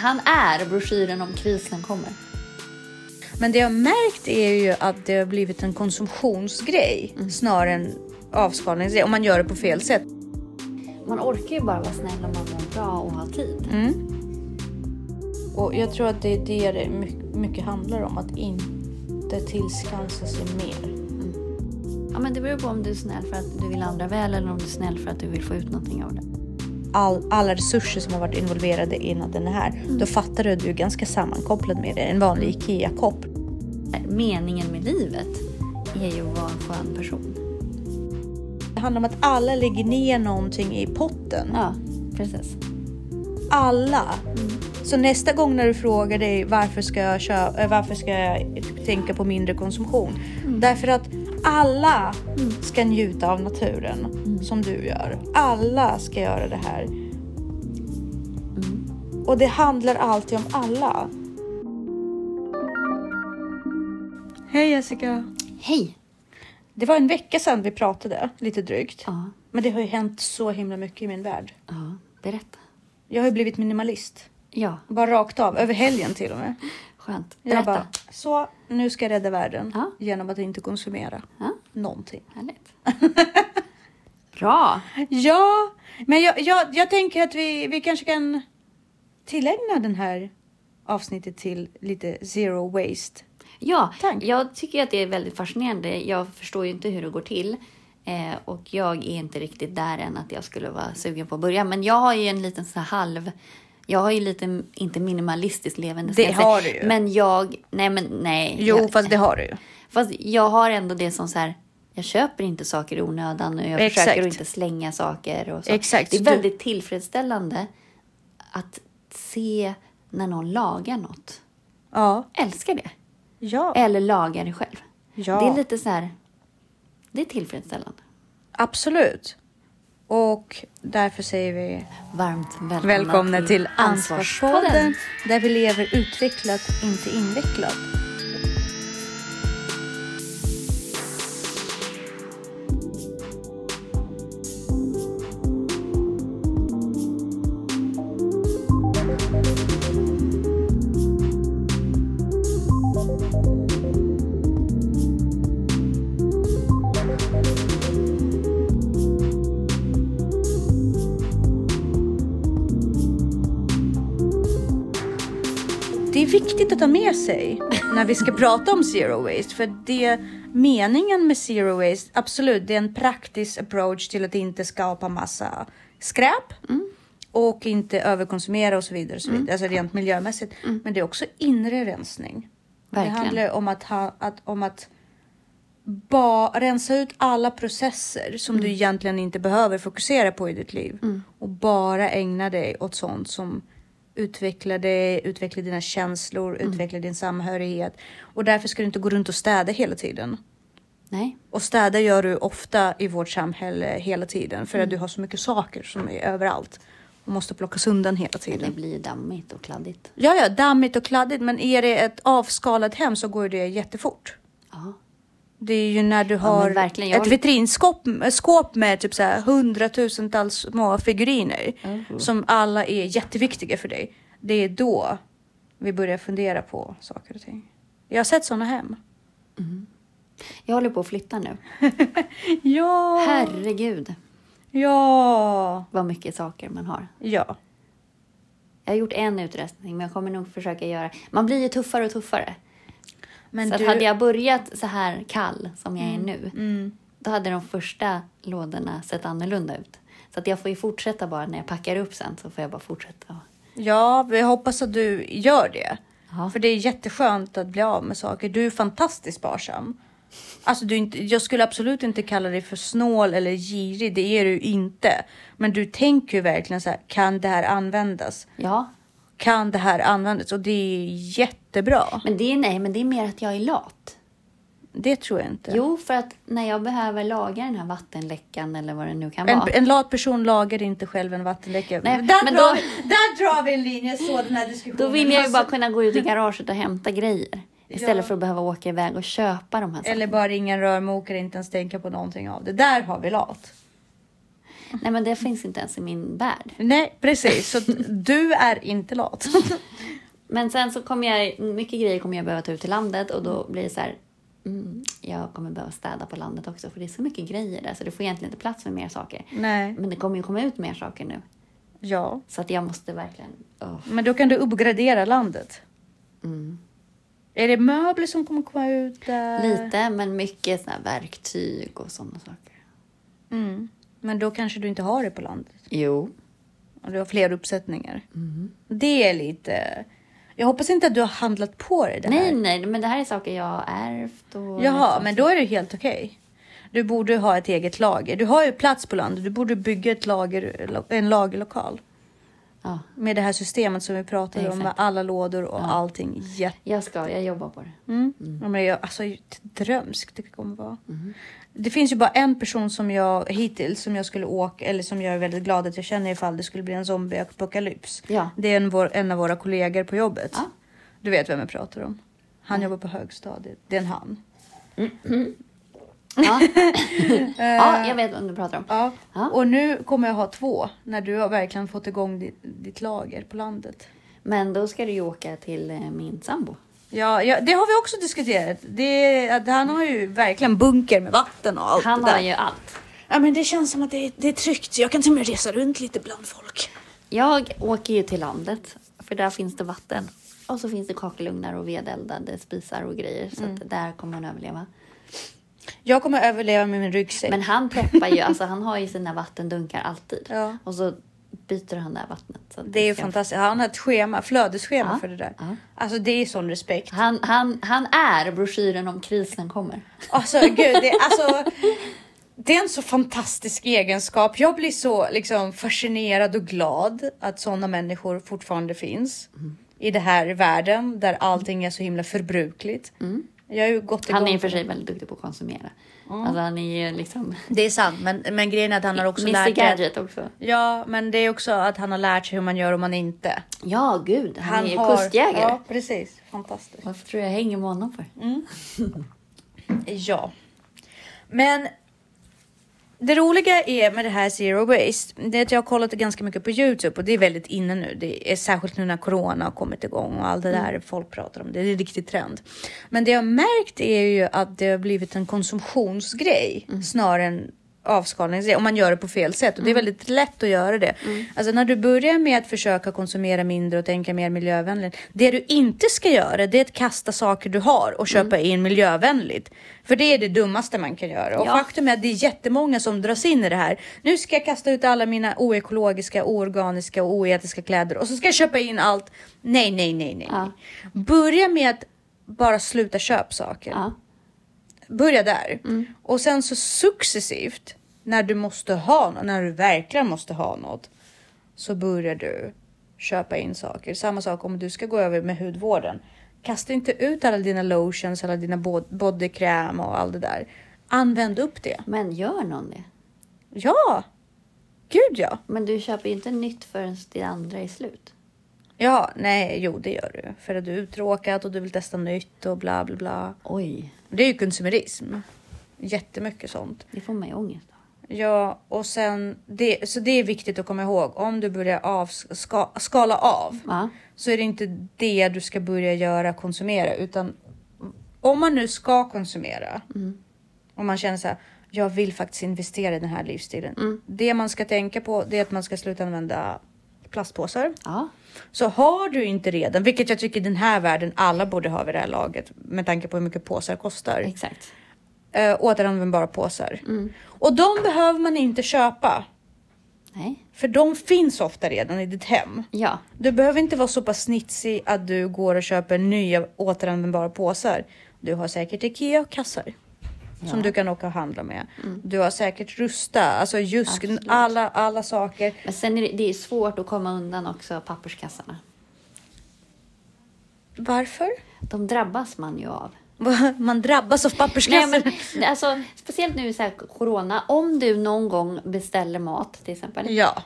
han är broschyren om krisen kommer. Men det jag har märkt är ju att det har blivit en konsumtionsgrej snarare än avskalningsgrej om man gör det på fel sätt. Man orkar ju bara vara snäll om man mår bra och har tid. Och jag tror att det är det det my- mycket handlar om, att inte tillskansa sig mer. Ja, men det beror på om du är snäll för att du vill andra väl eller om du är snäll för att du vill få ut någonting av det. All, alla resurser som har varit involverade innan den är här, då fattar du att du är ganska sammankopplad med det. En vanlig IKEA-kopp. Meningen med livet är ju att vara en skön person. Det handlar om att alla lägger ner någonting i potten. Ja, precis. Alla. Så nästa gång när du frågar dig varför ska jag, kö- äh, varför ska jag tänka på mindre konsumtion? Därför att alla ska njuta av naturen som du gör. Alla ska göra det här. Och det handlar alltid om alla. Hej Jessica! Hej! Det var en vecka sedan vi pratade, lite drygt. Ja, Men det har ju hänt så himla mycket i min värld. ja, berätta. Jag har ju blivit minimalist. Ja, Bara rakt av, över helgen till och med. skönt. Jag Berätta. bara, så nu ska jag rädda världen Ja. genom att inte konsumera Ja, någonting. härligt. Bra! Ja, men jag, jag, jag tänker att vi, vi kanske kan tillägna den här avsnittet till lite zero waste. Ja, Tack. jag tycker att det är väldigt fascinerande. Jag förstår ju inte hur det går till. Eh, och jag är inte riktigt där än att jag skulle vara sugen på att börja. Men jag har ju en liten så halv... Jag har ju lite, inte minimalistiskt levande. Det har du ju. Men jag... Nej, men nej. Jo, jag, fast det har du ju. Fast jag har ändå det som så här... Jag köper inte saker i onödan och jag Exakt. försöker inte slänga saker. Och så. Exakt, Det är väldigt tillfredsställande att se när någon lagar något. Ja. Älskar det. Ja. Eller lagar det själv. Ja. Det är lite så här... Det är tillfredsställande. Absolut. Och därför säger vi Varmt välkomna, välkomna till Ansvarspodden. Ansvarspodden där vi lever utvecklat, inte invecklat. Sig när vi ska prata om zero waste. För det meningen med zero waste, absolut, det är en praktisk approach till att inte skapa massa skräp. Och inte överkonsumera och så vidare. Och så vidare. Alltså rent miljömässigt. Men det är också inre rensning. Verkligen. Det handlar om att, ha, att, om att ba, rensa ut alla processer som du egentligen inte behöver fokusera på i ditt liv. Och bara ägna dig åt sånt som utvecklar dig, utvecklar dina känslor, utvecklar din samhörighet. Och därför ska du inte gå runt och städa hela tiden. Nej, Och städa gör du ofta i vårt samhälle hela tiden för att du har så mycket saker som är överallt och måste plockas undan hela det tiden. blir dammigt och kladdigt. Ja, ja, dammigt och kladdigt, men är det ett avskalat hem så går det jättefort. Ja. Det är ju när du har verkligen, jag- ett vitrinskåp skåp med typ så här hundratusentals små figuriner som alla är jätteviktiga för dig. Det är då vi börjar fundera på saker och ting. Jag har sett sådana hem. Jag håller på att flytta nu. Ja, Herregud, ja, vad mycket saker man har. ja. Jag har gjort en utrustning, men jag kommer nog försöka göra... Man blir ju tuffare och tuffare. Men så du, hade jag börjat så här kall som jag är nu, mm, då hade de första lådorna sett annorlunda ut. Så att jag får ju fortsätta bara när jag packar upp sen, så får jag bara fortsätta. ja, vi hoppas att du gör det. Ja. För det är jätteskönt att bli av med saker. Du är fantastiskt sparsam. Alltså du inte, jag skulle absolut inte kalla dig för snål eller girig, det är du inte. Men du tänker ju verkligen så här, kan det här användas? Ja, Kan det här användas? Och det är jättebra. men det är, nej, men det är mer att jag är lat. Det tror jag inte. Jo, för att när jag behöver laga den här vattenläckan eller vad det nu kan En, vara. en lat person lagar inte själv en vattenläcka. Nej, där, men drar då- vi, där drar vi en linje, så den här diskussionen. Då vill jag ju bara Alltså, kunna gå ut i garaget och hämta grejer. Istället Ja. för att behöva åka iväg och köpa de här sakerna. Eller bara ringa en rörmokare, inte ens tänka på någonting av det. Där har vi lat. Nej, men det finns inte ens i min värld. Nej, precis. Så du är inte lat. Men sen så kommer jag, mycket grejer kommer jag behöva ta ut till landet och då blir det så här, mm, jag kommer behöva städa på landet också för det är så mycket grejer där så det får egentligen inte plats med mer saker. Nej. Men det kommer ju komma ut mer saker nu. Ja. Så att jag måste verkligen, åh. Men då kan du uppgradera landet. Mm. Är det möbler som kommer komma ut där? Lite, men mycket såna verktyg och sådana saker. Mm. Men då kanske du inte har det på landet. Jo. Och du har fler uppsättningar. Mm. Det är lite... Jag hoppas inte att du har handlat på dig det här. Nej, nej, men det här är saker jag har ärvt och... Jaha, men då är det helt okej. Du borde ha ett eget lager. Du har ju plats på landet. Du borde bygga ett lager, en lagerlokal. Ja, Med det här systemet som vi pratade om med alla lådor och allting. Jätte... jag ska, jag jobbar på det. Mm. Ja, men jag, alltså, drömskt det kommer vara. Mm. Det finns ju bara en person som jag hittills som jag skulle åka eller som jag är väldigt glad att jag känner ifall det skulle bli en zombieapokalyps. Ja. Det är en, vår, en av våra kollegor på jobbet. Ja. Du vet vem jag pratar om. Han jobbar på högstadiet. Det är en han. Ja. ja, jag vet vad du pratar om. Ja. Ja. Och nu kommer jag ha två när du har verkligen fått igång ditt, ditt lager på landet. Men då ska du ju åka till eh, min sambo. Ja, ja, det har vi också diskuterat. Det, han har ju verkligen bunker med vatten och allt Han det där. har ju allt. Ja, men det känns som att det är, det är tryggt. Jag kan till och med resa runt lite bland folk. Jag åker ju till landet, för där finns det vatten. Och så finns det kakelugnar och vedeldade spisar och grejer. Så att där kommer han överleva. Jag kommer överleva med min ryggsäck. Men han preppar ju, alltså han har ju sina vattendunkar alltid. Ja. Och så byter han det här vattnet. Att det är fantastiskt. Han har ett schema, flödesschema Ja, för det där. ja. Alltså det är sån respekt. Han, han, han är broschyren om krisen kommer. Alltså gud, det, alltså, det är en så fantastisk egenskap. Jag blir så liksom, fascinerad och glad att sådana människor fortfarande finns i den här världen där allting är så himla förbrukligt. Jag har ju gått igång. Han är i och för sig väldigt duktig på att konsumera. Alltså han är ju liksom Det är sant, men, men grejen är att han har också Mr lärt sig. Gadget också. Ja, men det är också att han har lärt sig hur man gör om man inte. Ja, gud. Han, är ju kustjägare. Ja, precis. Fantastiskt. Varför tror jag jag hänger med honom för? Ja. Men det roliga är med det här zero waste, det är att jag har kollat ganska mycket på Youtube och det är väldigt inne nu. Det är särskilt nu när corona har kommit igång och allt det där folk pratar om. Det är en riktig trend. Men det jag har märkt är ju att det har blivit en konsumtionsgrej snarare än avskalningsgrej om man gör det på fel sätt och det är väldigt lätt att göra det. Alltså när du börjar med att försöka konsumera mindre och tänka mer miljövänligt. Det du inte ska göra det är att kasta saker du har och köpa in miljövänligt. För det är det dummaste man kan göra. Och Ja. faktum är att det är jättemånga som dras in i det här. Nu ska jag kasta ut alla mina oekologiska, oorganiska och oetiska kläder och så ska jag köpa in allt. Nej, nej, nej, nej. Ja. Börja med att bara sluta köpa saker. Ja. Börja där. Och sen så successivt när du måste ha något, när du verkligen måste ha något så börjar du köpa in saker. Samma sak om du ska gå över med hudvården. Kasta inte ut alla dina lotions, alla dina bod- bodykräm och allt det där. Använd upp det. Men gör någon det? Ja, gud ja. Men du köper ju inte nytt förrän det andra är slut. Ja, nej, jo, det gör du. För att du är uttråkad och du vill testa nytt och bla bla bla. Oj, Det är ju konsumerism. Jättemycket sånt. det får mig ångest. Ja, och sen det, så det är viktigt att komma ihåg. Om du börjar av, ska, skala av Ja. så är det inte det du ska börja göra, konsumera, utan om man nu ska konsumera. Om man känner så här, jag vill faktiskt investera i den här livsstilen. Det man ska tänka på det är att man ska sluta använda plastpåsar. Ja. Så har du inte redan, vilket jag tycker i den här världen alla borde ha vid det här laget med tanke på hur mycket påsar kostar Exakt. eh, återanvändbara påsar. Och de behöver man inte köpa. Nej. För de finns ofta redan i ditt hem. Ja. Du behöver inte vara så pass snitsig att du går och köper nya återanvändbara påsar. Du har säkert Ikea Som du kan åka och handla med. Du har säkert Rusta, alltså just Absolut. alla, alla saker. Men sen är det, det är svårt att komma undan också papperskassarna. Varför? De drabbas man ju av. Man drabbas av papperskassar. Nej, men, alltså, speciellt nu i corona. Om du någon gång beställer mat till exempel. Ja,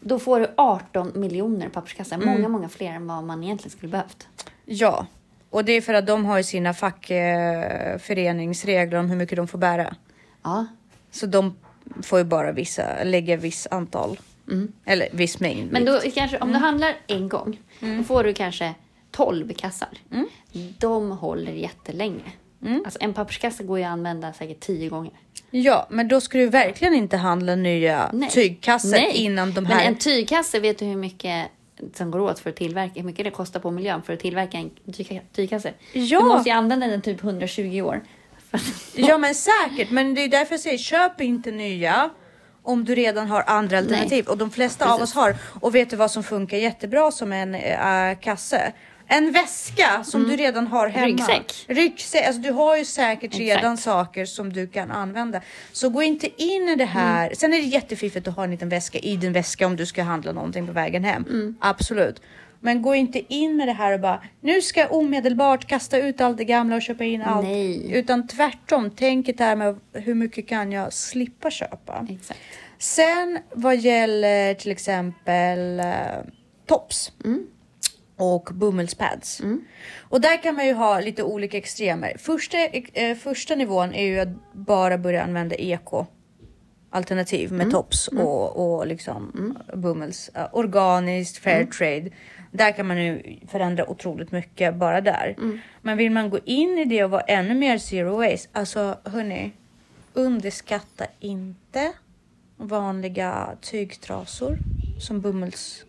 Då får du 18 miljoner papperskassar. Många, många fler än vad man egentligen skulle behövt. ja. Och det är för att de har ju sina fackföreningsregler om hur mycket de får bära. Ja, Så de får ju bara vissa, lägga viss antal. Eller viss mängd. Mm. Men då kanske, om du handlar en gång, då får du kanske 12 kassar. De håller jättelänge. Alltså en papperskasse går ju att använda säkert 10 gånger. Ja, men då ska du verkligen inte handla nya Nej. tygkassar Nej. innan de Men här... en tygkasse, vet du hur mycket som går åt för att tillverka, hur mycket det kostar på miljön för att tillverka en tyg- tygkasse? Ja. Du måste ju använda den typ 120 år. Ja, men säkert. Men det är därför jag säger köp inte nya om du redan har andra alternativ. Och de flesta av Precis. oss har. Och vet du vad som funkar jättebra som en äh, kasse? En väska som du redan har hemma. Mm. Ryggsäck. Ryggsäck. Alltså, du har ju säkert Exakt. redan saker som du kan använda. Så gå inte in i det här. Mm. Sen är det jättefiffigt att ha en liten väska i din väska om du ska handla någonting på vägen hem. Mm. Absolut. Men gå inte in med det här och bara nu ska jag omedelbart kasta ut allt det gamla och köpa in allt. Nej. Utan tvärtom, tänk det här med hur mycket kan jag slippa köpa. Exakt. Sen vad gäller till exempel eh, tops och bomullspads. Och där kan man ju ha lite olika extremer. Första, eh, första nivån är ju att bara börja använda eko alternativ med tops och, och liksom bomulls. Eh, organiskt, fair trade. Där kan man ju förändra otroligt mycket bara där. Men vill man gå in i det och vara ännu mer zero waste, alltså hörni, underskatta inte vanliga tygtrasor som bomulls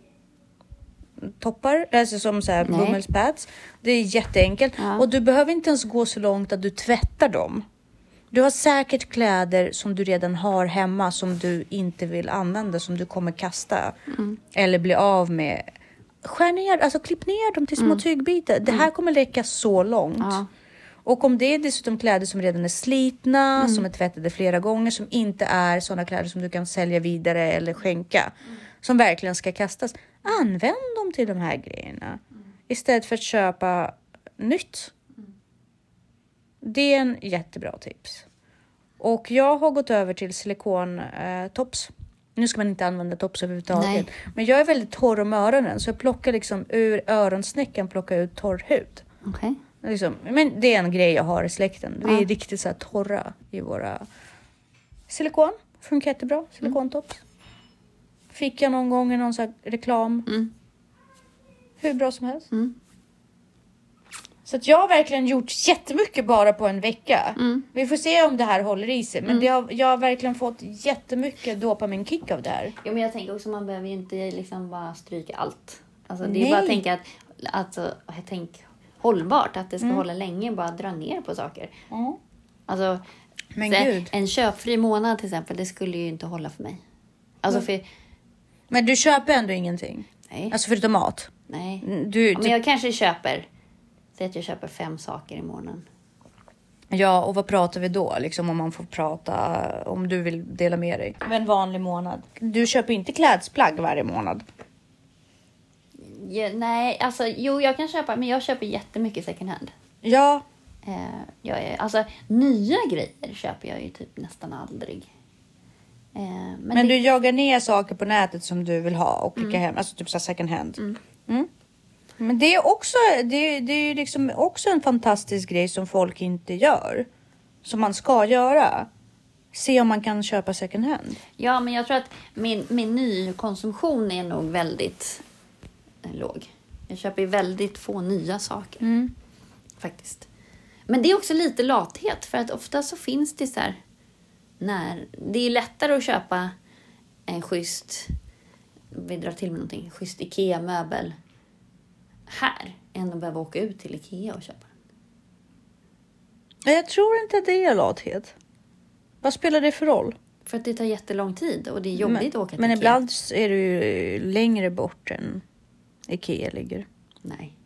toppar, alltså som så här bomullspads. Det är jätteenkelt Ja. och du behöver inte ens gå så långt att du tvättar dem. Du har säkert kläder som du redan har hemma som du inte vill använda, som du kommer kasta eller bli av med. Skär ner, alltså klipp ner dem till små tygbitar. Det här kommer räcka så långt. Ja. Och om det är dessutom kläder som redan är slitna, som är tvättade flera gånger, som inte är sådana kläder som du kan sälja vidare eller skänka, som verkligen ska kastas. Använd dem till de här grejerna istället för att köpa nytt. Det är en jättebra tips. Och jag har gått över till silikontops. Eh, tops. nu ska man inte använda tops överhuvudtaget. Nej. Men jag är väldigt torr om öronen så jag plockar liksom ur öronsnäckan plockar ut torr hud. Okej. Liksom, men det är en grej jag har i släkten. Vi är Ja. riktigt så torra i våra... Silikon funkar jättebra. Silikontops. Fick jag någon gång i någon så här reklam. Mm. Hur bra som helst. Mm. Så att jag har verkligen gjort jättemycket bara på en vecka. Mm. Vi får se om det här håller i sig. Men det har, jag har verkligen fått jättemycket dopaminkick av det här. Jo, men jag tänker också man behöver ju inte liksom bara stryka allt. Alltså, det är Nej. bara att tänka att, alltså, jag tänk, hållbart, att det Mm. ska hålla länge, bara dra ner på saker. Ja. Alltså, en köpfri månad till exempel, det skulle ju inte hålla för mig. Alltså för, Men du köper ändå ingenting? nej, Alltså förutom mat? nej. Du, Ja, men jag kanske köper, säg att jag köper fem saker i månaden. Ja, och vad pratar vi då? Liksom om man får prata, om du vill dela med dig. En vanlig månad. Du köper inte klädesplagg varje månad. Ja, nej, alltså jo, jag kan köpa, men jag köper jättemycket second hand. Ja, Eh, jag är, alltså nya grejer köper jag ju typ nästan aldrig. Eh, men men, det, du jagar ner saker på nätet som du vill ha och klickar hem, alltså typ så second hand. Mm. Men det är också, det, det är ju liksom också en fantastisk grej som folk inte gör. Som man ska göra. Se om man kan köpa second hand. Ja, men jag tror att min, min nykonsumtion är nog väldigt eh, låg. Jag köper väldigt få nya saker. Mm. Faktiskt. Men det är också lite lathet, för att ofta så finns det så här... När, det är lättare att köpa en schysst... Vi drar till med någonting. Schysst IKEA-möbel här, än att behöva åka ut till IKEA och köpa den. Jag tror inte att det är lathet. Vad spelar det för roll? För att det tar jättelång tid och det är jobbigt men, att åka till Men IKEA. ibland är du ju längre bort än Ikea ligger. Nej.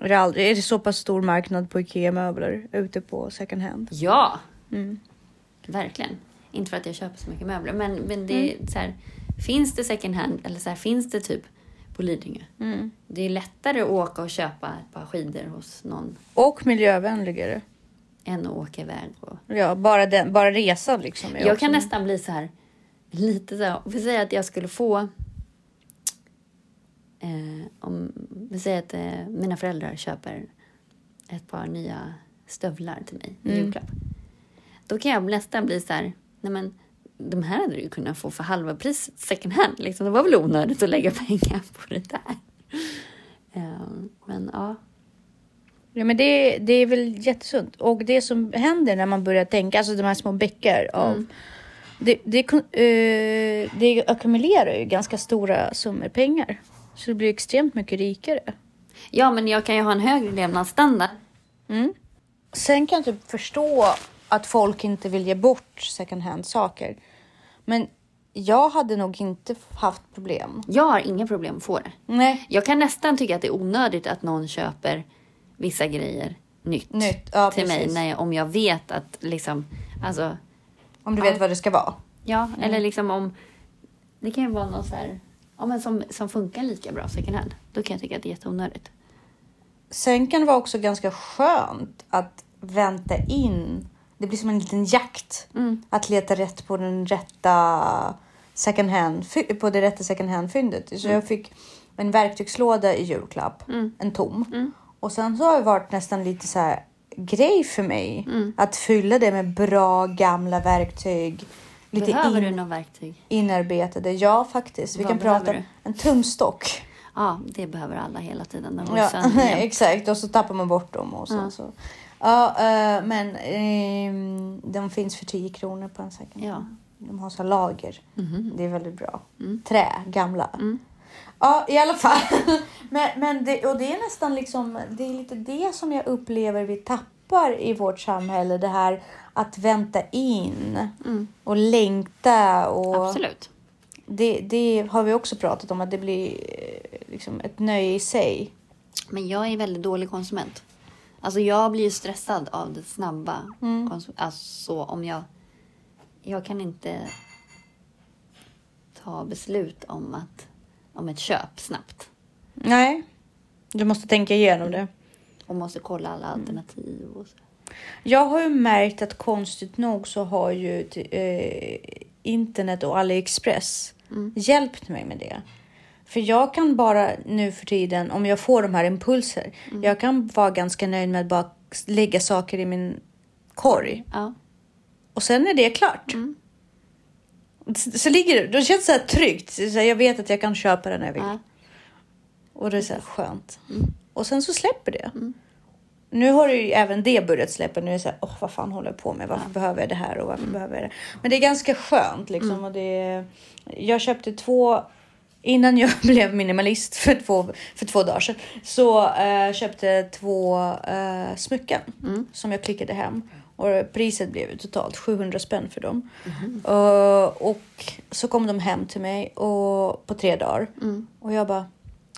Är det, aldrig, är det så pass stor marknad på Ikea-möbler ute på second hand? Ja! Mm. Verkligen. Inte för att jag köper så mycket möbler, men, men det är så här, finns det second hand eller så här, finns det typ på Lidingö. Mm. Det är lättare att åka och köpa ett par skidor hos någon Och miljövänligare. än att åka iväg. Och... Ja, bara, den, bara resan liksom. Jag också- kan nästan bli så här, lite så här, vi säger att jag skulle få eh, om vi säger att eh, mina föräldrar köper ett par nya stövlar till mig i Mm. julklapp. Då kan jag nästan bli så här, nej men de här hade du ju kunnat få för halva pris second hand. Liksom. Det var väl onödigt att lägga pengar på det där. Ehm, men ja, Ja, men det, det är väl jättesunt. Och det som händer när man börjar tänka, alltså de här små bäckar av... Det, det, kon- eh, det ackumulerar ju ganska stora summor pengar. Så det blir extremt mycket rikare. ja, men jag kan ju ha en högre levnadsstandard. Sen kan jag typ förstå att folk inte vill ge bort second hand saker. Men jag hade nog inte haft problem. Jag har inga problem att få det. Nej. Jag kan nästan tycka att det är onödigt att någon köper vissa grejer nytt, Nytt, ja, till mig precis. när jag, om jag vet att liksom, alltså, Om du vet vad det ska vara. ja, Mm. eller liksom om, det kan ju vara någon så här, ja men som, som funkar lika bra second hand. Då kan jag tycka att det är jätteonödigt. Sen kan det vara också ganska skönt att vänta in. Det blir som en liten jakt. Att leta rätt på den rätta second hand, på det rätta second hand fyndet. Så jag fick en verktygslåda i julklapp, en tom. Och sen så har det varit nästan lite så här grej för mig att fylla det med bra gamla verktyg. Lite Behöver in, du något verktyg? inarbetade. Ja, faktiskt. Vi Vad kan prata du? en tumstock. Ja, det behöver alla hela tiden. De Ja, exakt. Och så tappar man bort dem. Och så, Ja. så. Ja, eh, men ehm, de finns för 10 kronor på en second Ja. De har så lager. Mhm. Det är väldigt bra. Mm. Trä, gamla. Ja, i alla fall. men, men det, och det är nästan liksom, det är lite det som jag upplever vi tappar i vårt samhälle. Det här att vänta in och längta. Och Mm. Absolut. det, det har vi också pratat om, att det blir eh, liksom ett nöje i sig. Men jag är väldigt dålig konsument. Alltså jag blir ju stressad av det snabba. Mm. Alltså om jag... Jag kan inte ta beslut om, att, om ett köp snabbt. Nej, du måste tänka igenom det. Och måste kolla alla Mm. alternativ. Och så. Jag har ju märkt att konstigt nog så har ju eh, internet och AliExpress hjälpt mig med det. För jag kan bara nu för tiden, om jag får de här impulser, jag kan vara ganska nöjd med att bara lägga saker i min korg. Ja. Och sen är det klart. Så, så ligger det, då känns det så här tryggt. Så jag vet att jag kan köpa det när jag vill. Ja. Och det är så här skönt. Och sen så släpper det. Nu har ju även det börjat släppa. Nu är det så här, åh vad fan håller jag på med? Varför behöver jag det här och varför behöver jag det? Men det är ganska skönt liksom. Och det, jag köpte två, innan jag blev minimalist för två, för två dagar sedan. Så eh, köpte två eh, smycken som jag klickade hem. Och priset blev totalt 700 spänn för dem. Eh, och så kom de hem till mig och, på tre dagar. Och jag bara,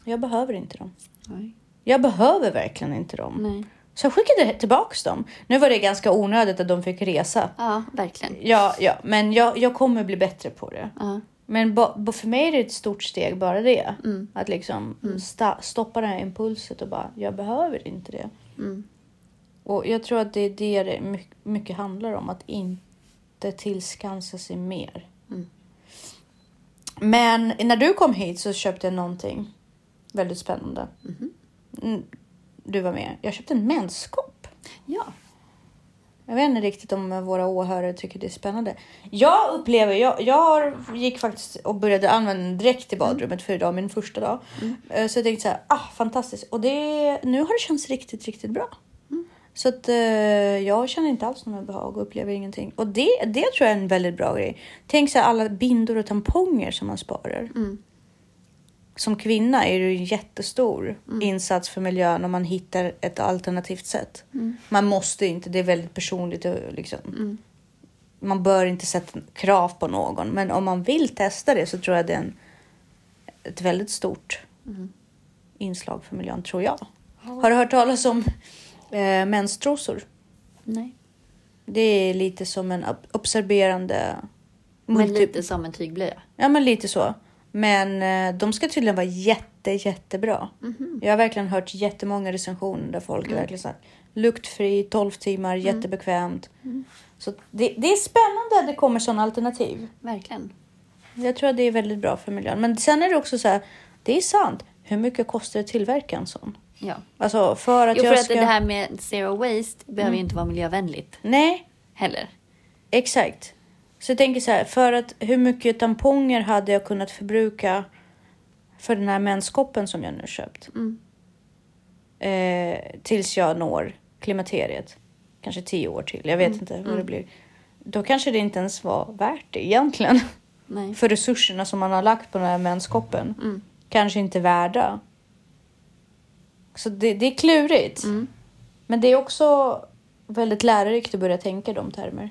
jag behöver inte dem. Oj. Jag behöver verkligen inte dem. Nej. Så jag skickade tillbaks dem. Nu var det ganska onödigt att de fick resa. Ja, verkligen. Ja, ja, men jag, jag kommer bli bättre på det. Ja. Men för mig är det ett stort steg bara det. Att liksom sta, stoppa det här impulset och bara, jag behöver inte det. Mm. Och jag tror att det är det det mycket, mycket handlar om. Att inte tillskansa sig mer. Mm. Men när du kom hit så köpte jag någonting väldigt spännande. Mm, Du var med. Jag köpte en menskopp. Ja. Jag vet inte riktigt om våra åhörare tycker det är spännande. Jag upplever, jag, jag gick faktiskt och började använda den direkt i badrummet för idag, min första dag. Eh, Så jag tänkte så här, ah fantastiskt. Och det, nu har det känts riktigt, riktigt bra. Så att eh, jag känner inte alls någon behag och upplever ingenting. Och det, det tror jag är en väldigt bra grej. Tänk så här, alla bindor och tamponger som man sparar. Mm. Som kvinna är det en jättestor insats för miljön om man hittar ett alternativt sätt. Man måste inte, det är väldigt personligt. Liksom. Man bör inte sätta krav på någon, men om man vill testa det så tror jag det är en, ett väldigt stort inslag för miljön, tror jag. Har du hört talas om eh, menstrosor? Nej. Det är lite som en ob- observerande... Men multi- lite som en tygblöja. Ja, men lite så. Men eh, de ska tydligen vara jätte, jättebra. Jag har verkligen hört jättemånga recensioner där folk är verkligen här, luktfri, 12 timmar, jättebekvämt. Så det, det är spännande att det kommer sådana alternativ. Verkligen. Jag tror att det är väldigt bra för miljön. Men sen är det också så här, det är sant. Hur mycket kostar det att tillverka en sån? Ja. Alltså för att Jo, för jag att ska... Mm. det här med zero waste behöver ju inte vara miljövänligt Nej, heller. exakt. Så jag tänker så här, för att hur mycket tamponger hade jag kunnat förbruka för den här menskoppen som jag nu köpt? Mm. Eh, tills jag når klimakteriet. Kanske tio år till, jag vet Mm. inte vad det blir. Då kanske det inte ens var värt det egentligen. Nej. För resurserna som man har lagt på den här menskoppen. Mm. Kanske inte värda. Så det, det är klurigt. Mm. Men det är också väldigt lärorikt att börja tänka i de termer.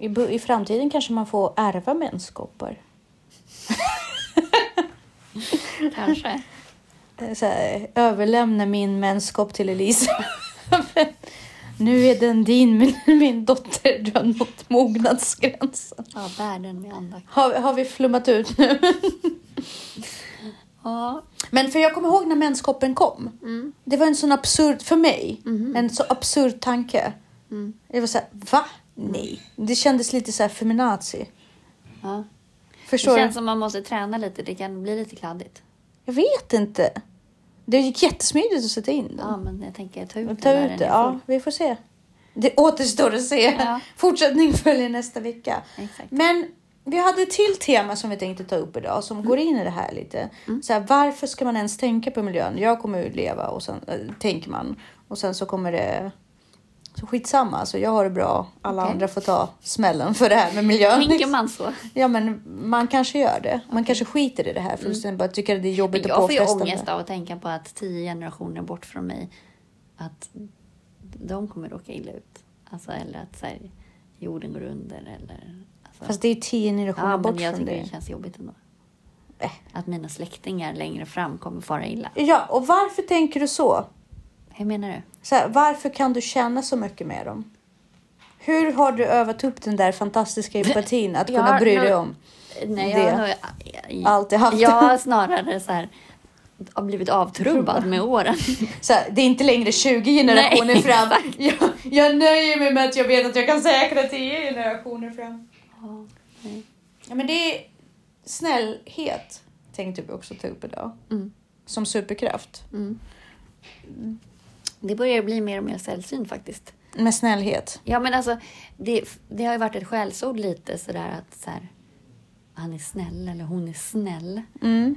I, I framtiden kanske man får ärva menskoppar. Kanske. Så här, överlämna min menskopp till Elisa. nu är den din, min, min dotter. Du har nått mognadsgränsen. Ja, världen med andakt. Har, har vi flummat ut nu? Ja. Men för jag kommer ihåg när menskoppen kom. Mm. Det var en sån absurd, för mig, Mhm. en så absurd tanke. Mm. Jag var så här, va? Nej. Det kändes lite så här feminazi. ja. Förstår Det du? känns som man måste träna lite. Det kan bli lite kladdigt. Jag vet inte. Det gick jättesmidigt att sätta in den. Ja, men jag tänker ta ut den ta när ut den det. Ja, vi får se. Det återstår att se. Ja. Fortsättning följer nästa vecka. Exakt. Men vi hade ett till tema som vi tänkte ta upp idag som går in i det här lite. Mm. Så här, varför ska man ens tänka på miljön? Jag kommer ju leva och sen äh, tänker man och sen så kommer det så skitsamma, alltså jag har det bra. Alla Okej. andra får ta smällen för det här med miljön. Tänker man så? Ja, men man kanske gör det. Man kanske skiter i det här för att bara tycker att det är jobbigt Men och jag får ju ångest av att tänka på att tio generationer bort från mig, att de kommer råka illa ut. Alltså, eller att så här, jorden går under. Eller, alltså, Fast det är tio generationer ja, bort men jag från tycker dig. det känns jobbigt ändå. Äh. Att mina släktingar längre fram kommer fara illa. Ja, och varför tänker du så? Hur menar du? så här, varför kan du känna så mycket med dem? Hur har du övat upp den där fantastiska empatin att kunna bry dig om? Nej, Det. jag har nog Alltid haft Jag har snarare så här, har blivit avtrubbad med åren. Så här, det är inte längre 20 generationer Nej, fram. Jag, jag nöjer mig med att jag vet att jag kan säkra 10 generationer fram. Ja, men det är snällhet tänkte vi också ta upp idag. Mm. Som superkraft. Mm. Det börjar bli mer och mer sällsynt faktiskt. Med snällhet. Ja, men alltså, det, det har ju varit ett skällsord lite sådär att så här, han är snäll eller hon är snäll. Mm.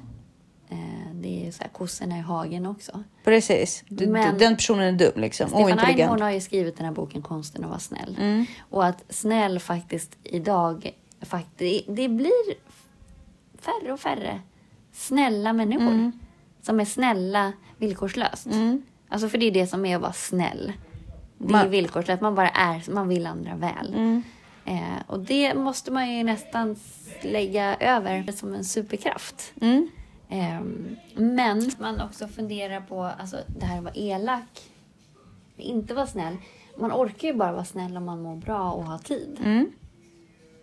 Eh, det är ju så här kossorna i hagen också. Precis. Du, Men- den personen är dum liksom. Stefan. Einhorn har ju skrivit den här boken Konsten att vara snäll. Mm. Och att snäll faktiskt idag, faktiskt, det blir färre och färre snälla människor. Mm. Som är snälla villkorslöst. Mm. Alltså för det är det som är att vara snäll. Det är villkorslöst, man bara är, man vill andra väl. Mm. Eh, och det måste man ju nästan lägga över som en superkraft. Mm. Ehm, men man också funderar på alltså, det här att vara elak. Inte vara snäll. Man orkar ju bara vara snäll om man mår bra och har tid. Mm.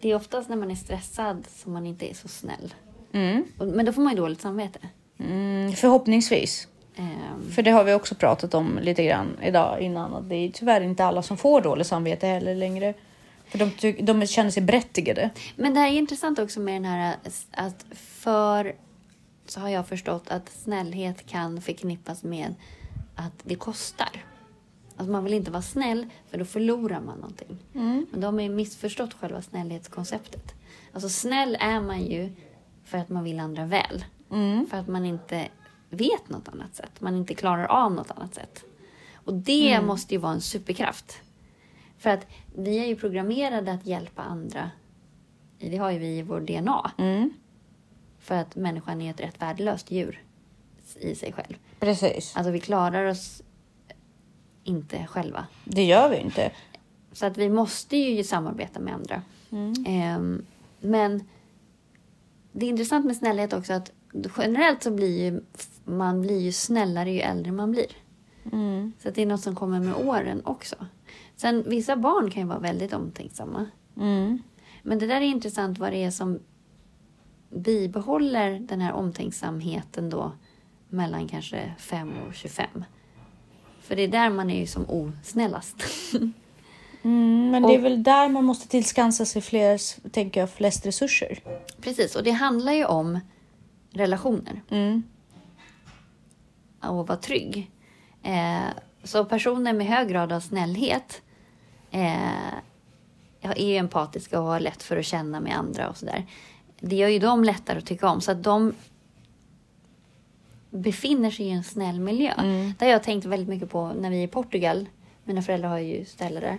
Det är oftast när man är stressad som man inte är så snäll. Mm. Men då får man ju dåligt samvete. Mm. Förhoppningsvis. Ehm, För det har vi också pratat om lite grann idag innan. Att det är tyvärr inte alla som får dåligt samvete heller längre. För de, ty- de känner sig berättigade. Men det här är intressant också med den här att för så har jag förstått att snällhet kan förknippas med att det kostar. Alltså man vill inte vara snäll för då förlorar man någonting. Men de har ju missförstått själva snällhetskonceptet. Alltså snäll är man ju för att man vill andra väl. För att man inte vet något annat sätt. Man inte klarar av något annat sätt. Och det måste ju vara en superkraft. För att vi är ju programmerade att hjälpa andra. Det har ju vi i vår DNA. Mm. För att människan är ett rätt värdelöst djur i sig själv. Precis. Alltså vi klarar oss inte själva. Det gör vi inte. Så att vi måste ju samarbeta med andra. Ehm, men det är intressant med snällhet också att generellt så blir ju man blir ju snällare ju äldre man blir. Mm. Så det är något som kommer med åren också. Sen vissa barn kan ju vara väldigt omtänksamma. Mm. Men det där är intressant vad det är som bibehåller den här omtänksamheten då mellan kanske 5 och 25. För det är där man är ju som osnällast. Mm, men det är Och- väl där man måste tillskansa sig fler, tänker jag, flest resurser. Precis, och det handlar ju om relationer Mm. Och vara trygg. Eh, så personer med hög grad av snällhet eh, är empatiska och har lätt för att känna med andra och sådär. Det gör ju dem lättare att tycka om. Så att de befinner sig i en snäll miljö. Mm. Det har jag tänkt väldigt mycket på när vi är i Portugal. Mina föräldrar har ju ställe där.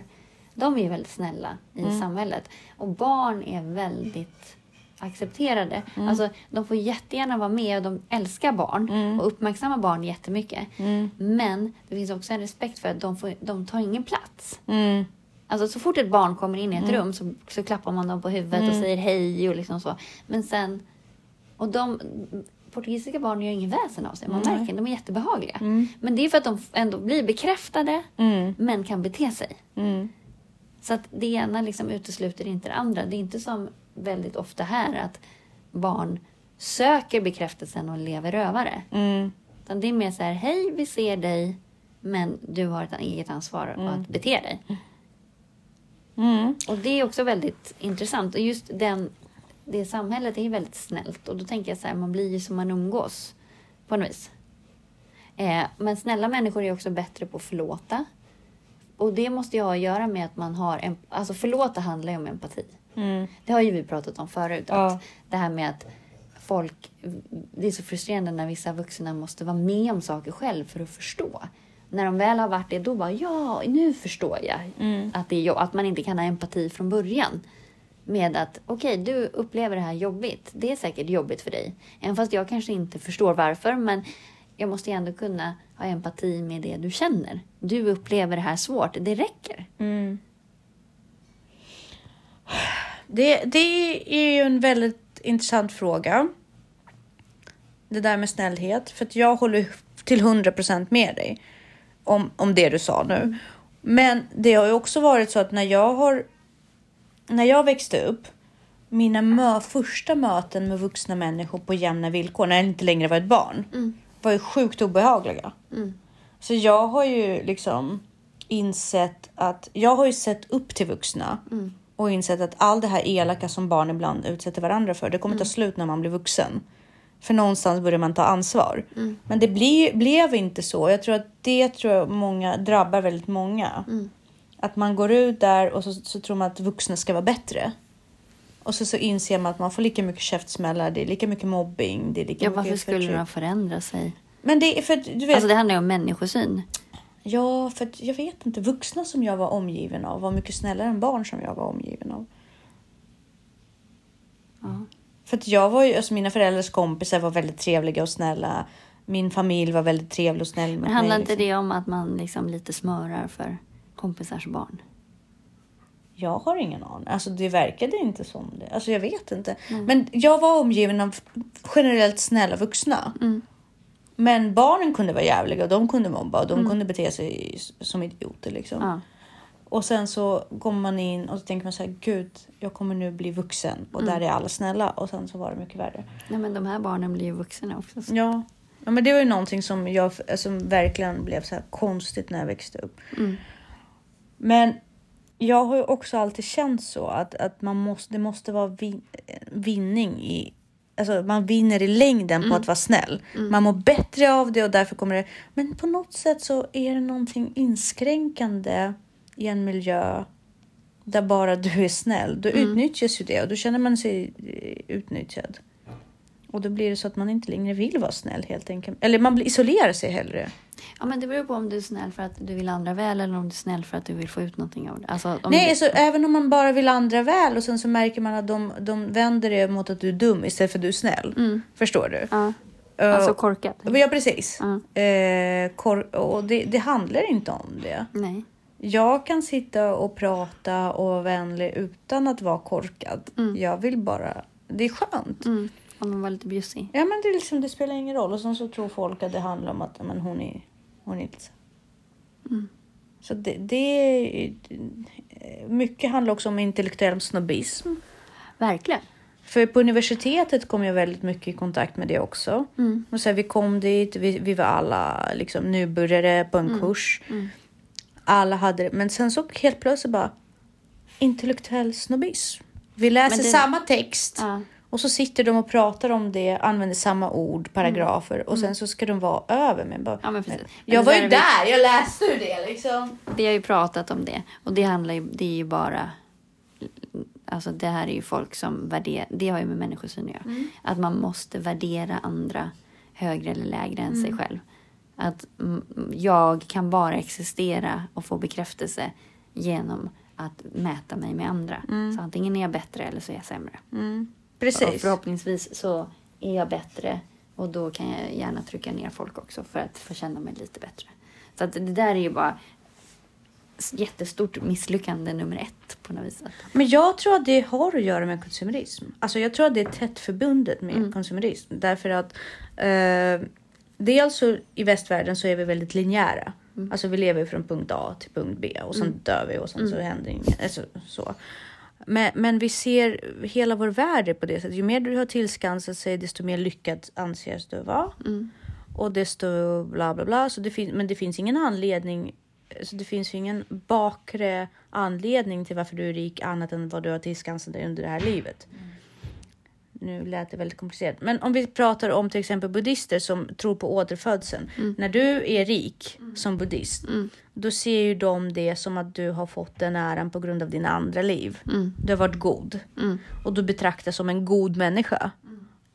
De är väldigt snälla i Mm. samhället. Och barn är väldigt accepterade. Mm. Alltså, de får jättegärna vara med och de älskar barn Mm. och uppmärksammar barn jättemycket. Men det finns också en respekt för att de, får, de tar ingen plats. Mm. Alltså så fort ett barn kommer in i ett rum så, så klappar man dem på huvudet och säger hej och liksom så. Men sen... Och de... Portugisiska barn gör ingen väsen av sig. Man märker de är jättebehagliga. Men det är för att de ändå blir bekräftade Mm. men kan bete sig. Mm. Så att det ena liksom utesluter inte det andra. Det är inte som väldigt ofta här att barn söker bekräftelsen och lever rövare. Mm. Utan det är mer så här, hej vi ser dig men du har ett eget ansvar att bete dig. Mm. Och det är också väldigt intressant. Och just den, det samhället är väldigt snällt. Och då tänker jag så här, man blir ju som man umgås på något vis. Eh, men snälla människor är också bättre på att förlåta. Och det måste ju ha att göra med att man har... En, alltså förlåta handlar ju om empati. Mm. Det har ju vi pratat om förut. Ja. Att det här med att folk... Det är så frustrerande när vissa vuxna måste vara med om saker själv för att förstå. När de väl har varit det, då bara ja, nu förstår jag att, det är, att man inte kan ha empati från början. Med att okej, du upplever det här jobbigt. Det är säkert jobbigt för dig. Även fast jag kanske inte förstår varför, men jag måste ju ändå kunna ha empati med det du känner. Du upplever det här svårt, det räcker. Mm. Det, det är ju en väldigt intressant fråga. Det där med snällhet. För att jag håller till 100% med dig om, om det du sa nu. Men det har ju också varit så att när jag har när jag växte upp, mina mö- första möten med vuxna människor på jämna villkor, när jag inte längre var ett barn, var ju sjukt obehagliga. Så jag har ju liksom insett att jag har ju sett upp till vuxna och insett att all det här elaka som barn ibland utsätter varandra för, det kommer ta slut när man blir vuxen. För någonstans börjar man ta ansvar. Men det blir, blev inte så. Jag tror att det tror jag många drabbar väldigt många. Att man går ut där och så, så tror man att vuxna ska vara bättre. Och så, så inser man att man får lika mycket käftsmällar, det är lika mycket mobbing. Det är lika Ja, mycket varför skulle de förändra sig? Men det för du vet, Alltså det handlar ju om människosyn. Ja, för jag vet inte. Vuxna som jag var omgiven av var mycket snällare än barn som jag var omgiven av. Ja. För att jag var ju, alltså mina föräldrars kompisar var väldigt trevliga och snälla. Min familj var väldigt trevlig och snäll mot Men handlar mig. inte liksom. det om att man liksom lite smörar för kompisars barn? Jag har ingen aning. Alltså det verkade inte som det. Alltså jag vet inte. Men jag var omgiven av generellt snälla vuxna. Mm. Men barnen kunde vara jävliga och de kunde mobba och de kunde bete sig som idioter liksom. Ja. Och sen så kommer man in och så tänker man så här, gud, jag kommer nu bli vuxen och där är alla snälla och sen så var det mycket värre. Nej, men de här barnen blir ju vuxna också. så- Ja, ja men det var ju någonting som jag som verkligen blev så konstigt när jag växte upp. Mm. Men jag har ju också alltid känt så att, att man måste, det måste vara vin, vinning i Alltså man vinner i längden på att vara snäll. Man mår bättre av det och därför kommer det... Men på något sätt så är det någonting inskränkande i en miljö där bara du är snäll. Då utnyttjas ju det och då känner man sig eh, utnyttjad. Och då blir det så att man inte längre vill vara snäll helt enkelt. Eller man blir- isolerar sig hellre. Ja, men det beror på om du är snäll för att du vill andra väl eller om du är snäll för att du vill få ut någonting av det. Alltså, Nej, du... alltså, även om man bara vill andra väl och sen så märker man att de, de vänder det mot att du är dum istället för att du är snäll. Förstår du? Ja, alltså korkat. ja, precis. Ja. Eh, kor- och det, det handlar inte om det. Nej. Jag kan sitta och prata och vara vänlig utan att vara korkad. Jag vill bara... Det är skönt. Mm. Om man var lite bjussig. Ja, men det, liksom, det spelar ingen roll. Och sen så tror folk att det handlar om att men, hon är, hon är lite så. Det, det är... Mycket handlar också om intellektuell snobbism. Verkligen. För på universitetet kom jag väldigt mycket i kontakt med det också. Mm. Och så här, vi kom dit, vi, vi var alla liksom, nybörjare på en Mm. kurs. Alla hade det. Men sen så helt plötsligt bara intellektuell snobbism. Vi läser det- samma text. Ja. Och så sitter de och pratar om det, använder samma ord, paragrafer och sen så ska de vara över mig. Bara, Mm. Ja, men precis. Men jag var ju vi- där, jag läste ju det liksom. Vi har ju pratat om det och det handlar ju, det är ju bara Alltså det här är ju folk som värderar, det har ju med människosyn att göra. Att man måste värdera andra högre eller lägre än sig själv. Att mm, jag kan bara existera och få bekräftelse genom att mäta mig med andra. Så antingen är jag bättre eller så är jag sämre. Och Precis. förhoppningsvis så är jag bättre och då kan jag gärna trycka ner folk också för att få känna mig lite bättre. Så att det där är ju bara jättestort misslyckande nummer ett på något vis. Men jag tror att det har att göra med konsumerism. Alltså jag tror att det är tätt förbundet med konsumerism. Därför att eh, dels så i västvärlden så är vi väldigt linjära. Alltså vi lever från punkt A till punkt B och sen dör vi och sen så händer inget. Alltså, så. Men, men vi ser hela vår värld är på det sättet. Ju mer du har tillskansat sig desto mer lyckad anses du vara. Och desto bla bla bla. Så det fin- men det finns ingen anledning. Så det finns ju ingen bakre anledning till varför du är rik annat än vad du har tillskansat dig under det här livet. Nu lät det väldigt komplicerat. Men om vi pratar om till exempel buddister som tror på återfödseln. När du är rik som buddhist, då ser ju de det som att du har fått den äran på grund av dina andra liv. Du har varit god. Och du betraktas som en god människa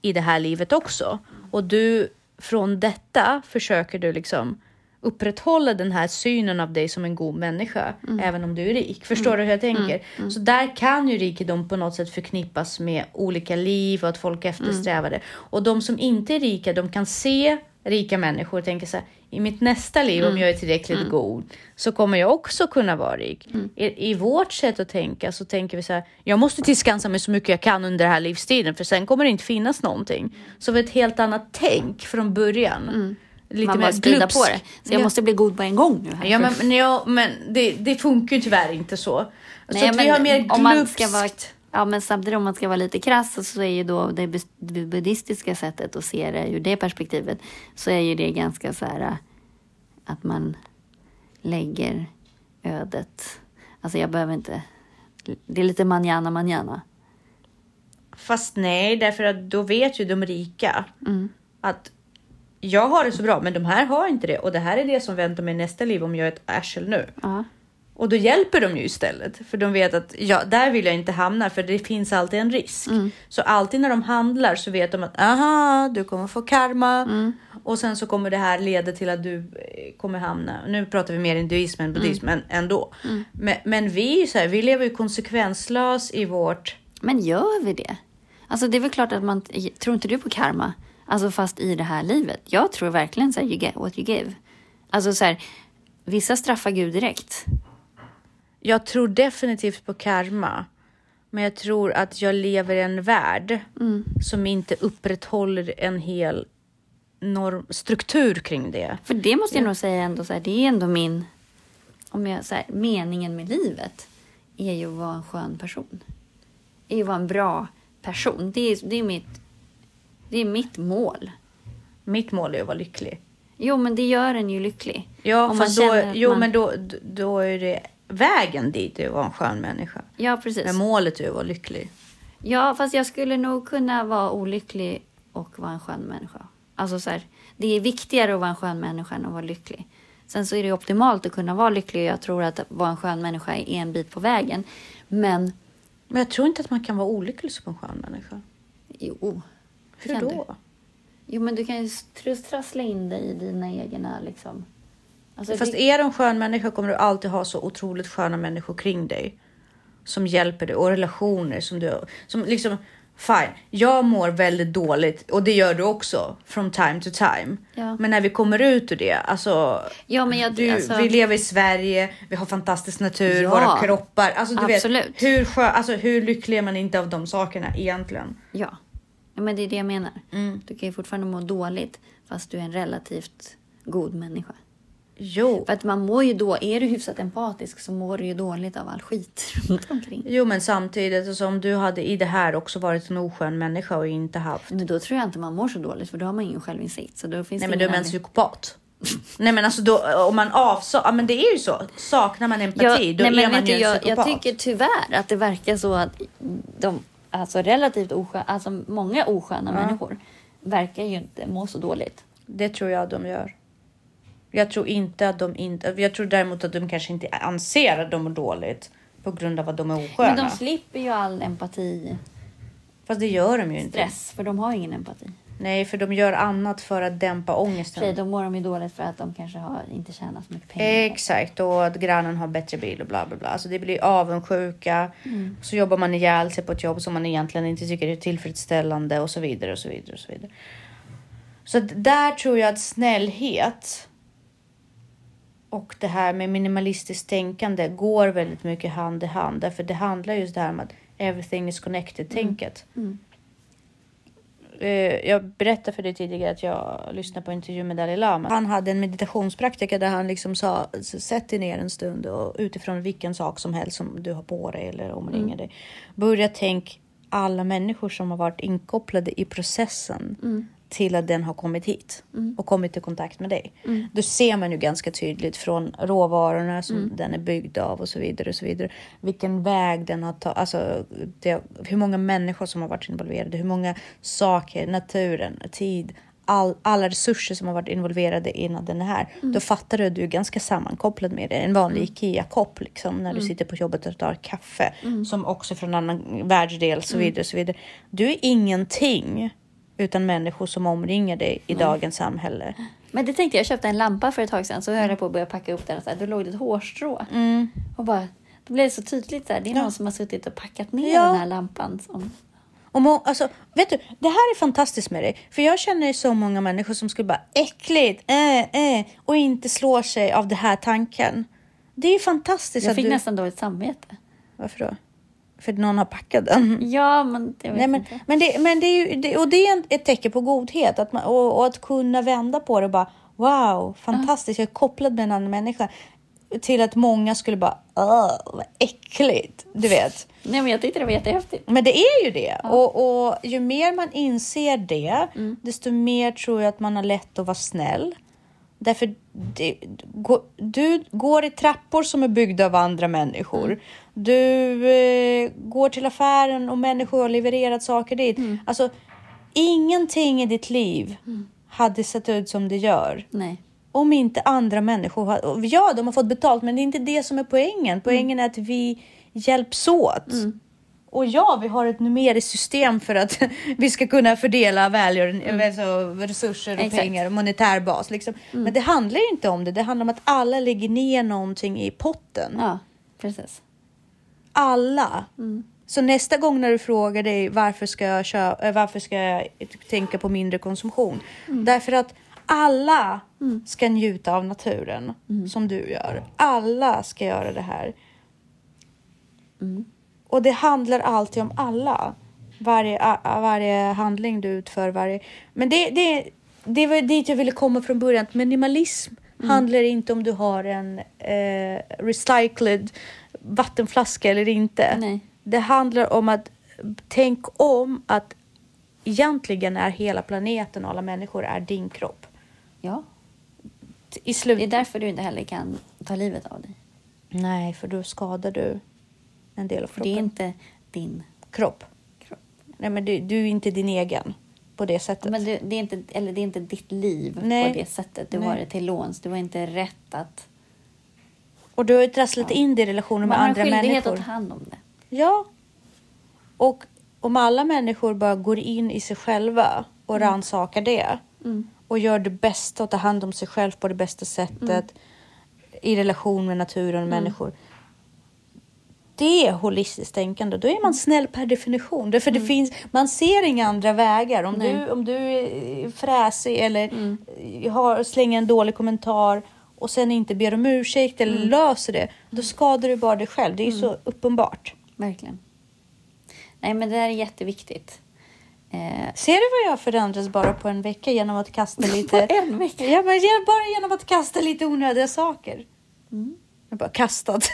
i det här livet också. Och du, från detta försöker du liksom upprätthålla den här synen av dig som en god människa, även om du är rik. Förstår du hur jag tänker? Så där kan ju rikedom på något sätt förknippas med olika liv och att folk eftersträvar det. Och de som inte är rika, de kan se rika människor och tänka så här, i mitt nästa liv, om jag är tillräckligt god, så kommer jag också kunna vara rik. I, I vårt sätt att tänka så tänker vi så här, jag måste tillskansa mig så mycket jag kan under den här livstiden, för sen kommer det inte finnas någonting. Så vi har ett helt annat tänk från början. Lite Man mer glupskt. på det. Så jag Ja. måste bli god på en gång nu. Här. Ja, men, ja, men det, det funkar ju tyvärr inte så. så Nej, att vi men har mer om man glupskt. ska vara, ja, men samtidigt om man ska vara lite krass så är ju då det buddhistiska sättet att se det ur det perspektivet så är ju det ganska så här äh, att man lägger ödet. Alltså jag behöver inte. Det är lite manjana manjana. Fast nej, därför att då vet ju de rika Mm. att jag har det så bra, men de här har inte det. Och det här är det som väntar mig nästa liv om jag är ett arsel nu. Ja. Och då hjälper de ju istället. För de vet att ja, där vill jag inte hamna för det finns alltid en risk. Mm. Så alltid när de handlar så vet de att aha, du kommer få karma. Mm. Och sen så kommer det här leda till att du eh, kommer hamna. Nu pratar vi mer hinduism än buddhism, Mm. men ändå. Men, men vi så här, vi lever ju konsekvenslös i vårt Men gör vi det? Alltså det är väl klart att man... Tror inte du på karma? Alltså fast i det här livet. Jag tror verkligen så här, you get what you give. Alltså så här, vissa straffar Gud direkt. Jag tror definitivt på karma. Men jag tror att jag lever i en värld som inte upprätthåller en hel norm, struktur kring det. För det måste jag nog säga ändå så här, det är ändå min... Om jag så här, meningen med livet är ju att vara en skön person. Är ju att vara en bra person. Det är, det är, mitt, det är mitt mål. Mitt mål är att vara lycklig. Jo, men det gör en ju lycklig. Ja, Om man fast då, att jo, man- men då, då är det vägen dit är att vara en skön människa. Ja, precis. Men målet är att vara lycklig. Ja, fast jag skulle nog kunna vara olycklig och vara en skön människa. Alltså så här, det är viktigare att vara en skön människa än att vara lycklig. Sen så är det optimalt att kunna vara lycklig. Jag tror att vara en skön människa är en bit på vägen. Men Men jag tror inte att man kan vara olycklig som en skön människa. jo. Hur kan då? Du. Jo, men du kan ju tr- trassla in dig i dina egna liksom. Alltså, Fast det, är du en skön människa kommer du alltid ha så otroligt sköna människor kring dig. Som hjälper dig och relationer som du som liksom fine. Jag mår väldigt dåligt och det gör du också from time to time. Ja. Men när vi kommer ut ur det, alltså. Ja, men jag- du, alltså- Vi lever i Sverige, vi har fantastisk natur, Ja. våra kroppar. Alltså, du Absolut. Vet, hur, skö, alltså, hur lycklig är man inte av de sakerna egentligen? ja. Ja, men det är det jag menar. Mm. Du kan ju fortfarande må dåligt fast du är en relativt god människa. Jo. För att man mår ju då, är du hyfsat empatisk så mår du ju dåligt av all skit runt omkring. Jo, men samtidigt, alltså, om du hade i det här också varit en oskön människa och inte haft Men då tror jag inte man mår så dåligt för då har man ingen självinsikt. Så då finns Nej men du är en psykopat. nej men alltså då om man avsaknar, ja, men det är ju så. Saknar man empati Ja, då nej, är man ju en jag, psykopat. jag tycker tyvärr att det verkar så att de, alltså relativt osköna, alltså många osköna människor verkar ju inte må så dåligt. Det tror jag de gör. Jag tror inte att de inte, jag tror däremot att de kanske inte anser att de mår dåligt på grund av att de är osköna. Men de slipper ju all empati, Fast det gör de ju inte. stress, för de har ingen empati. Nej, för de gör annat för att dämpa ångesten. då mår de ju dåligt för att de kanske har, inte tjänar så mycket pengar. Exakt, och att grannen har bättre bil och bla bla bla. Alltså det blir avundsjuka. Så jobbar man ihjäl sig på ett jobb som man egentligen inte tycker är tillfredsställande och så vidare och så vidare och så vidare. Så där tror jag att snällhet och det här med minimalistiskt tänkande går väldigt mycket hand i hand. Därför det handlar just det här med att everything is connected-tänket. Mm. Eh, Jag berättade för dig tidigare att jag lyssnade på intervju med Dalai Lama. Han hade en meditationspraktika där han liksom sa sätt dig ner en stund och utifrån vilken sak som helst som du har på dig eller omringar dig. Börja tänk alla människor som har varit inkopplade i processen till att den har kommit hit och kommit i kontakt med dig. Då ser man ju ganska tydligt från råvarorna som den är byggd av och så vidare och så vidare. Vilken väg den har tagit, alltså det, hur många människor som har varit involverade, hur många saker, naturen, tid, all, alla resurser som har varit involverade innan den är här. Då fattar du att du är ganska sammankopplad med det. En vanlig IKEA-kopp liksom när du sitter på jobbet och tar kaffe som också från annan världsdel så vidare så vidare. Du är ingenting utan människor som omringar dig i dagens samhälle. Men det tänkte jag, jag köpte en lampa för ett tag sedan så höll jag på att börja packa upp den och så här, då låg det ett hårstrå. Och bara, då blev det så tydligt så här, det är någon som har suttit och packat ner Ja. den här lampan. Som, Och må, alltså, vet du, det här är fantastiskt med dig. För jag känner så många människor som skulle bara äckligt, äh, äh, och inte slår sig av den här tanken. Det är ju fantastiskt jag att fick du... nästan dåligt samvete. Varför då? För att någon har packat den? Ja, men jag vet Nej, men, inte. men, det, men det är ju, det, och det är ett tecken på godhet att man, och, och att kunna vända på det och bara wow, fantastiskt, jag är kopplad med en annan människa. Till att många skulle bara, vad äckligt, du vet. Nej, men jag tyckte det var jättehäftigt. Men det är ju det. Och, och ju mer man inser det, desto mer tror jag att man har lätt att vara snäll. Därför det, du går i trappor som är byggda av andra människor. Du eh, går till affären och människor har levererat saker dit. Alltså, ingenting i ditt liv hade sett ut som det gör Nej. om inte andra människor har... och Ja, de har fått betalt, men det är inte det som är poängen. Poängen är att vi hjälps åt. Och ja, vi har ett numeriskt system för att vi ska kunna fördela välgör, alltså resurser och Exakt. pengar och monetär bas. Liksom. Men det handlar ju inte om det. Det handlar om att alla lägger ner någonting i potten. Ja, precis. Alla. Så nästa gång när du frågar dig varför ska jag, kö- äh, varför ska jag tänka på mindre konsumtion? Därför att alla ska njuta av naturen som du gör. Alla ska göra det här. Och det handlar alltid om alla. Varje, a- varje handling du utför. Varje... Men det, det, det var dit jag ville komma från början. Minimalism handlar inte om du har en eh, recycled vattenflaska eller inte. Nej. Det handlar om att tänk om att egentligen är hela planeten och alla människor är din kropp. Ja. I Det är slut... därför du inte heller kan ta livet av dig. Nej, för då skadar du en del av För det är kroppen. inte din Kropp. kropp. Nej, men du, du är inte din egen på det sättet. Men det, det, är inte, eller det är inte ditt liv Nej. på det sättet. Du Nej. har det till låns. Du har inte rätt att... Och du har ju trasslat in det i relationer med Man har en andra skyldighet människor. att ta hand om det. Ja. Och om alla människor bara går in i sig själva och Mm. rannsakar det och gör det bästa och tar hand om sig själv på det bästa sättet Mm. i relation med naturen och människor. Det är holistiskt tänkande. Då är man snäll per definition. Därför det finns, man ser inga andra vägar. Om, Mm. Nej. du, om du är fräsig eller har, slänger en dålig kommentar och sen inte ber om ursäkt eller Mm. löser det, då skadar du bara dig själv. Det är ju så uppenbart. Verkligen. Nej, men det där är jätteviktigt. Eh, Ser du vad jag förändras bara på en vecka genom att kasta lite... På en vecka? Ja, men bara genom att kasta lite onödiga saker. Mm. Jag bara kastat.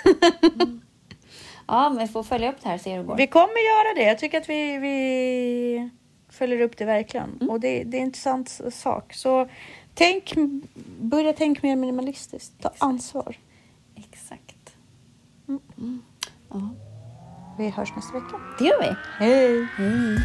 Ja, men får följa upp det här och se hur det går. vi kommer göra det. Jag tycker att vi, vi följer upp det verkligen. Mm. Och det, det är en intressant sak. Så tänk, börja tänka mer minimalistiskt. Ta ansvar. Exakt. Mm. Ja, Vi hörs nästa vecka. det gör vi. Hej! Hej.